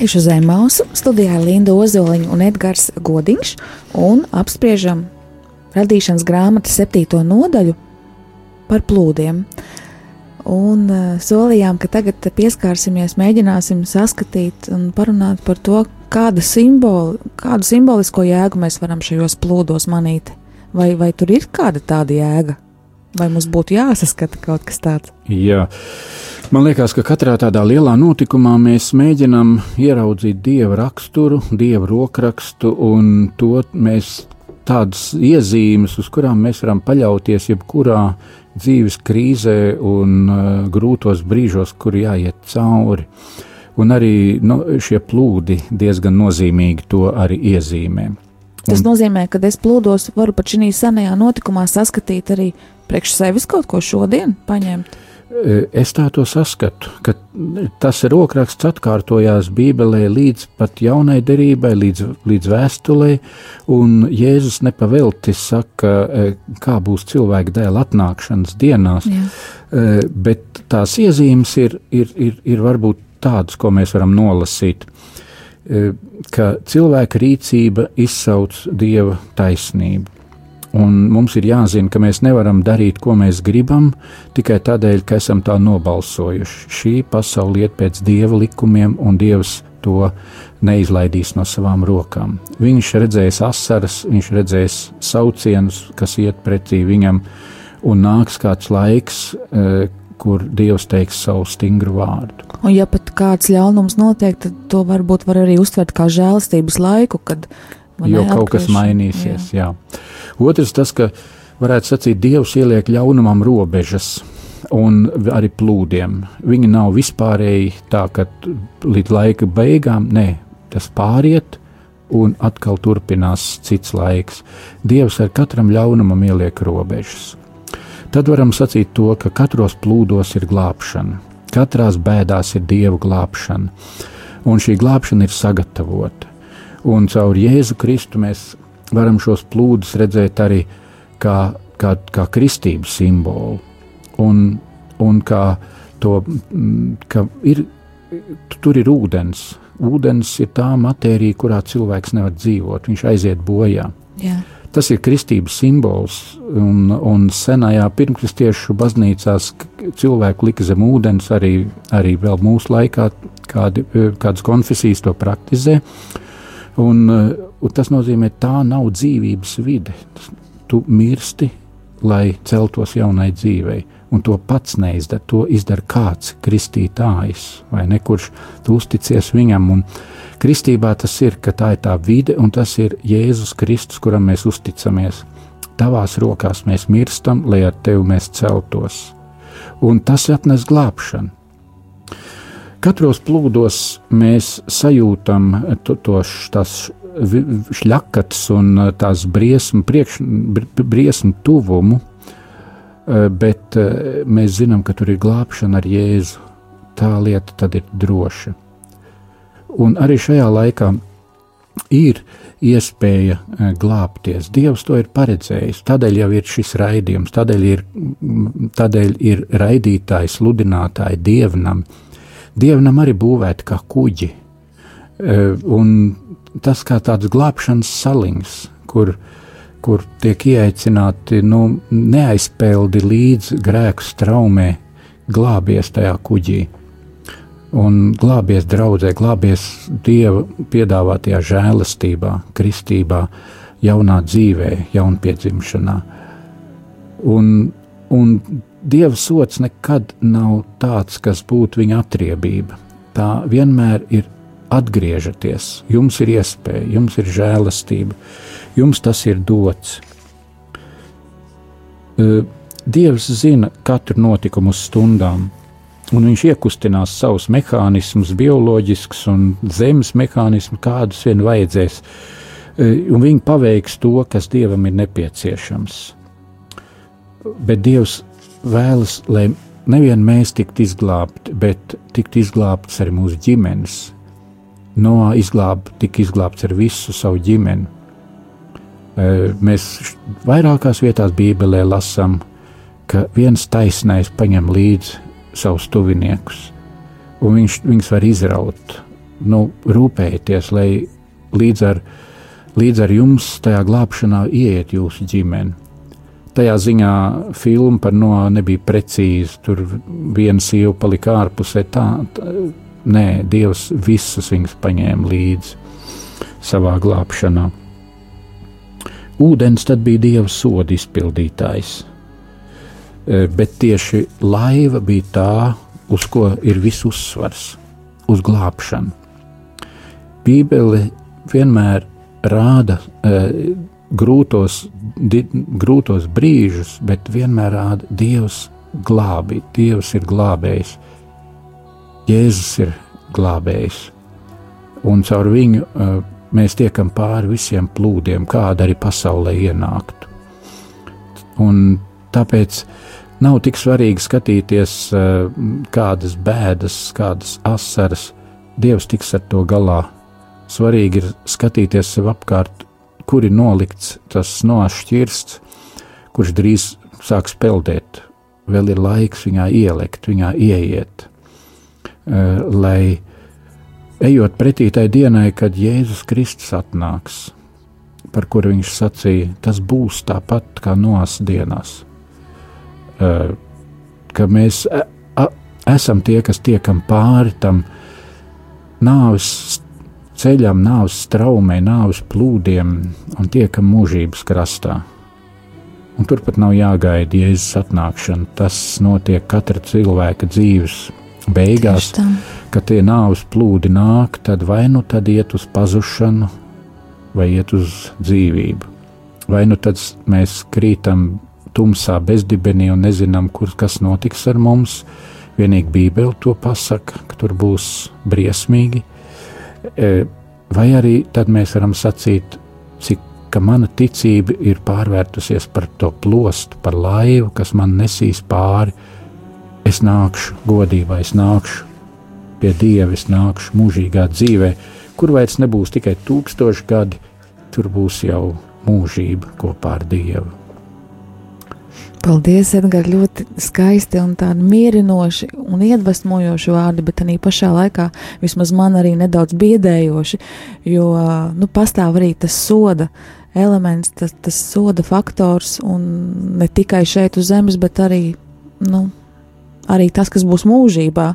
Uz Zemausu studijā Linda Ozoliņa un Edgars Godiņš un apspriežam radīšanas grāmatas septīto nodaļu par plūdiem. Un uh, solījām, ka tagad pieskārsimies, mēģināsim saskatīt un parunāt par to, kāda simboli, kādu simbolisko jēgu mēs varam šajos plūdos manīt. Vai, vai tur ir kāda tāda jēga? Vai mums būtu jāsaskata kaut kas tāds? Jā. Man liekas, ka katrā tādā lielā notikumā mēs mēģinām ieraudzīt dieva raksturu, dieva rokrakstu, un to mēs tādas iezīmes, uz kurām mēs varam paļauties jebkurā dzīves krīzē un uh, grūtos brīžos, kur jāiet cauri. Un arī nu, šie plūdi diezgan nozīmīgi to arī iezīmē. Tas un, nozīmē, ka es plūdos, varu pat šī senajā notikumā saskatīt arī priekš sevis kaut ko šodien paņemt. E, es tā to saskatu, ka tas rokraksts atkārtojās Bībelē līdz pat jaunai derībai, līdz, līdz vēstulē, un Jēzus nepavelti saka, e, kā būs cilvēka dēla atnākšanas dienās, Jā. E, bet tās iezīmes ir, ir, ir, ir varbūt tādas, ko mēs varam nolasīt. Ka cilvēka rīcība izsauc dieva taisnību. Un mums ir jāzina, ka mēs nevaram darīt, ko mēs gribam, tikai tādēļ, ka esam tā nobalsojuši. Šī pasaule iet pēc dieva likumiem, un dievs to neizlaidīs no savām rokām. Viņš redzēs asaras, viņš redzēs saucienus, kas iet pretī viņam, un nāks kāds laiks, e, kur Dievs teiks savu stingru vārdu. Un, ja pat kāds ļaunums notiek, tad to varbūt var arī uztvert kā žēlastības laiku, kad jau kaut kas mainīsies. Jā. Jā. Otrs, tas, ka varētu sacīt, Dievs ieliek ļaunumam robežas. Un arī plūdiem. Viņi nav vispārēji tā, ka līdz laika beigām, nē, tas pāriet, un atkal turpinās cits laiks. Dievs ar katram ļaunumam ieliek robežas. Tad varam sacīt to, ka katros plūdos ir glābšana, katrās bēdās ir dievu glābšana, un šī glābšana ir sagatavota. Un caur Jēzu Kristu mēs varam šos plūdus redzēt arī kā, kā, kā kristības simbolu, un, un kā to, ka ir, tur ir ūdens. Ūdens ir tā matērija, kurā cilvēks nevar dzīvot, viņš aiziet bojā. Jā. Tas ir kristības simbols, un, un senajā pirmkristiešu baznīcās cilvēku lika zem ūdens, arī, arī vēl mūsu laikā kādi, kādas konfesijas to praktizē. Un, un tas nozīmē, tā nav dzīvības vide. Tu mirsti, lai celtos jaunai dzīvei un to pats neizdara. To izdara kāds kristītājs, vai ne kurš tu uzticies viņam. Un kristībā tas ir, ka tā ir tā vide, un tas ir Jēzus Kristus, kuram mēs uzticamies. Tavās rokās mēs mirstam, lai ar tevi mēs celtos. Un tas atnes glābšanu. Katros plūdos mēs sajūtam to, to tās šļakats un tās briesmu, priekš, briesmu tuvumu, Eh, bet eh, mēs zinām, ka tur ir glābšana ar Jēzu. Tā lieta tad ir droša. Un arī šajā laikā ir iespēja eh, glābties. Dievs to ir paredzējis. Tādēļ jau ir šis raidījums, tādēļ ir, tādēļ ir raidītājs, sludinātāji dievnam. Dievnam arī būvēti kā kuģi. Un tas kā tāds glābšanas salings, kur kur tiek ieaicināti nu, neaizpeldi līdz grēku straumē, glābies tajā kuģī. Un glābies draudzē, glābies Dieva piedāvātajā žēlastībā, kristībā, jaunā dzīvē, jaunpiedzimšanā. Un, un Dieva sots nekad nav tāds, kas būtu viņa atriebība. Tā vienmēr ir atgriežaties, jums ir iespēja, jums ir žēlastība jums tas ir dots. Dievs zina katru notikumu stundām, un viņš iekustinās savus mehānismus, bioloģiskus un zemes mehānismus, kādus vien vajadzēs, un viņi paveiks to, kas Dievam ir nepieciešams. Bet Dievs vēlas, lai nevien mēs tiktu izglābti, bet tiktu izglābts arī mūsu ģimenes. Noā izglāb, tika izglābts ar visu savu ģimeni. Mēs vairākās vietās Bībelē lasām, ka viens taisnais paņem līdzi savus tuviniekus, un viņš viņus var izraut nu, rūpējieties, lai līdz ar, līdz ar jums tajā glābšanā ieiet jūsu ģimene. Tajā ziņā filma par no nebija precīzi. Tur viena sieva palika ārpusē. Tā, tā, nē, Dievs visus viņus paņēma līdzi savā glābšanā. Ūdens tad bija Dieva soda izpildītājs, e, bet tieši laiva bija tā, uz ko ir viss uzsvars - uz glābšanu. Bībele vienmēr rāda e, grūtos, di, grūtos brīžus, bet vienmēr rāda Dievs glābi, Dievs ir glābējs, Jēzus ir glābējs, un caur viņu uh, mēs tiekam pāri visiem plūdiem, kāda arī pasaulē ienāktu. Un tāpēc nav tik svarīgi skatīties, uh, kādas bēdas, kādas asaras, Dievs tiks ar to galā. Svarīgi ir skatīties sev apkārt, kur ir nolikts tas nošķirsts, kurš drīz sāks peldēt. Vēl ir laiks viņā ielikt, viņā ieiet, eh, lai ejot pretī tai dienai, kad Jēzus Kristus atnāks, par kuru viņš sacīja, tas būs tāpat kā nos dienās. Eh, ka mēs e, esam tie, kas tiekam pāri tam nāves ceļam, nāves straumē, nāves plūdiem un tiekam mūžības krastā. Un turpat nav jāgaida Jēzus atnākšana. Tas notiek katra cilvēka dzīves beigās, kad tie nāves plūdi nāk, tad vai nu tad iet uz pazušanu, vai iet uz dzīvību. Vai nu tad mēs krītam tumsā bezdibenī un nezinām, kur kas notiks ar mums. Vienīgi Bībele to pasaka, ka tur būs briesmīgi vai arī tad mēs varam sacīt, cik mana ticība ir pārvērtusies par to plostu, par laivu, kas man nesīs pāri. Es nākšu godībā, es nākšu pie Dieva, es nākšu mūžīgā dzīvē, kur vairs nebūs tikai tūkstoši gadi, tur būs jau mūžība kopā ar Dievu. Paldies, Edgars, ļoti skaisti un tādi mierinoši un iedvesmojoši vārdi, bet arī pašā laikā vismaz man arī nedaudz biedējoši, jo nu, pastāv arī tas soda elements, tas, tas soda faktors un ne tikai šeit uz zemes, bet arī nu, arī tas, kas būs mūžībā.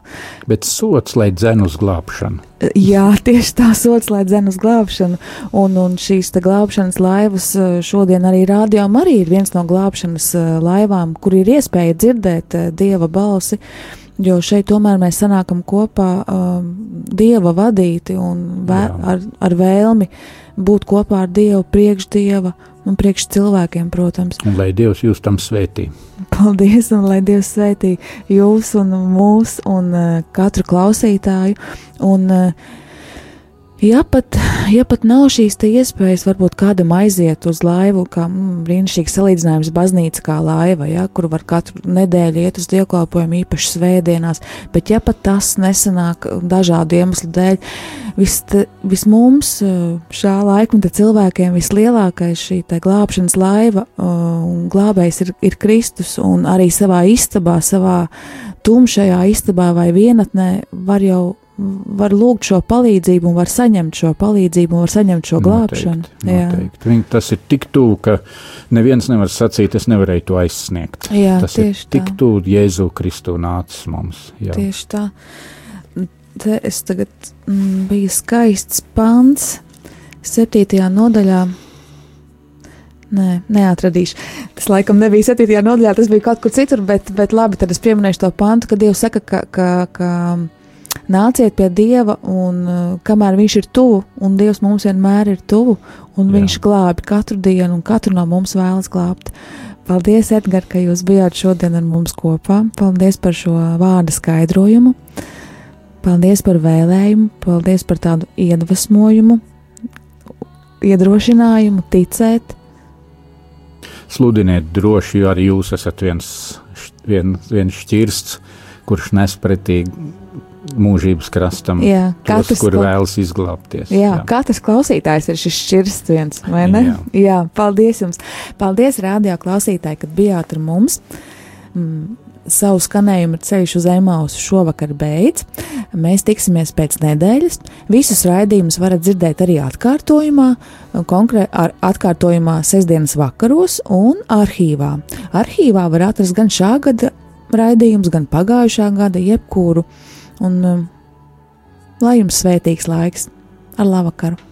Bet sots, lai dzen uz glābšanu. Jā, tieši tā sots, lai dzen uz glābšanu. Un, un šīs glābšanas laivas eh, šodien arī rādījām, arī ir viens no glābšanas eh, laivām, kur ir iespēja dzirdēt eh, dieva balsi. Jo šeit tomēr mēs sanākam kopā um, dieva vadīti un vē, ar, ar vēlmi būt kopā ar dievu, priekš dieva un priekš cilvēkiem, protams. Un lai Dievs jūs tam svētī. Paldies, un lai Dievs svētī jūs un mūs un uh, katru klausītāju. Un, uh, Ja pat, ja pat nav šīs iespējas, varbūt kādam aiziet uz laivu, kā mm, brīnišķīgs salīdzinājums, baznīca kā laiva, ja, kur var katru nedēļu iet uz dievkalpojumu, īpaši svētdienās, bet ja pat tas nesanāk dažādu iemeslu dēļ, vis, vis mums šā laikmeta cilvēkiem vislielākais šī glābšanas laiva un glābējs ir, ir Kristus, un arī savā istabā, savā tumšajā istabā vai vienatnē var jau var lūgt šo palīdzību, un var saņemt šo palīdzību, un var saņemt šo glābšanu. Noteikti, noteikti. Viņ, tas ir tik tuvu, ka neviens nevar sacīt, es nevarēju to aizsniegt. Jā, tas ir tik tuvu Jēzu Kristu nācis mums. Jā. Tieši tā. Te es tagad mm, bija skaists pants, septītajā nodaļā. Nē, neatradīšu. Tas laikam nebija 7. nodaļā, tas bija kaut kur citur, bet, bet labi, tad es pieminēšu to pantu, kad Dievs saka, ka, ka, ka nāciet pie Dieva, un uh, kamēr Viņš ir tuvu, un Dievs mums vienmēr ir tuvu, un Jā. Viņš glābi katru dienu, un katru no mums vēlas glābt. Paldies, Edgars, ka jūs bijāt šodien ar mums kopā. Paldies par šo vārdu skaidrojumu. Paldies par vēlējumu, paldies par tādu iedvesmojumu, iedrošinājumu, ticēt. Sludiniet droši, jo arī jūs esat viens, vien, viens šķirsts, kurš nes pretī mūžības krastam, jā, tos, kur kla... vēlas izglābties. Jā, jā, katrs klausītājs ir šis šķirsts viens, vai ne? Jā. jā, paldies jums! Paldies, rādio klausītāji, kad bijāt ar mums! Mm, savu skanējumu ceļš uz Emausu šovakar beidz. Mēs tiksimies pēc nedēļas. Visus raidījumus varat dzirdēt arī atkārtojumā, konkrēti ar atkārtojumā sestdienas vakaros un arhīvā. Arhīvā var atrast gan šā gada raidījumus, gan pagājušā gada, jebkuru. Un, um, lai jums svētīgs laiks! Ar labvakaru!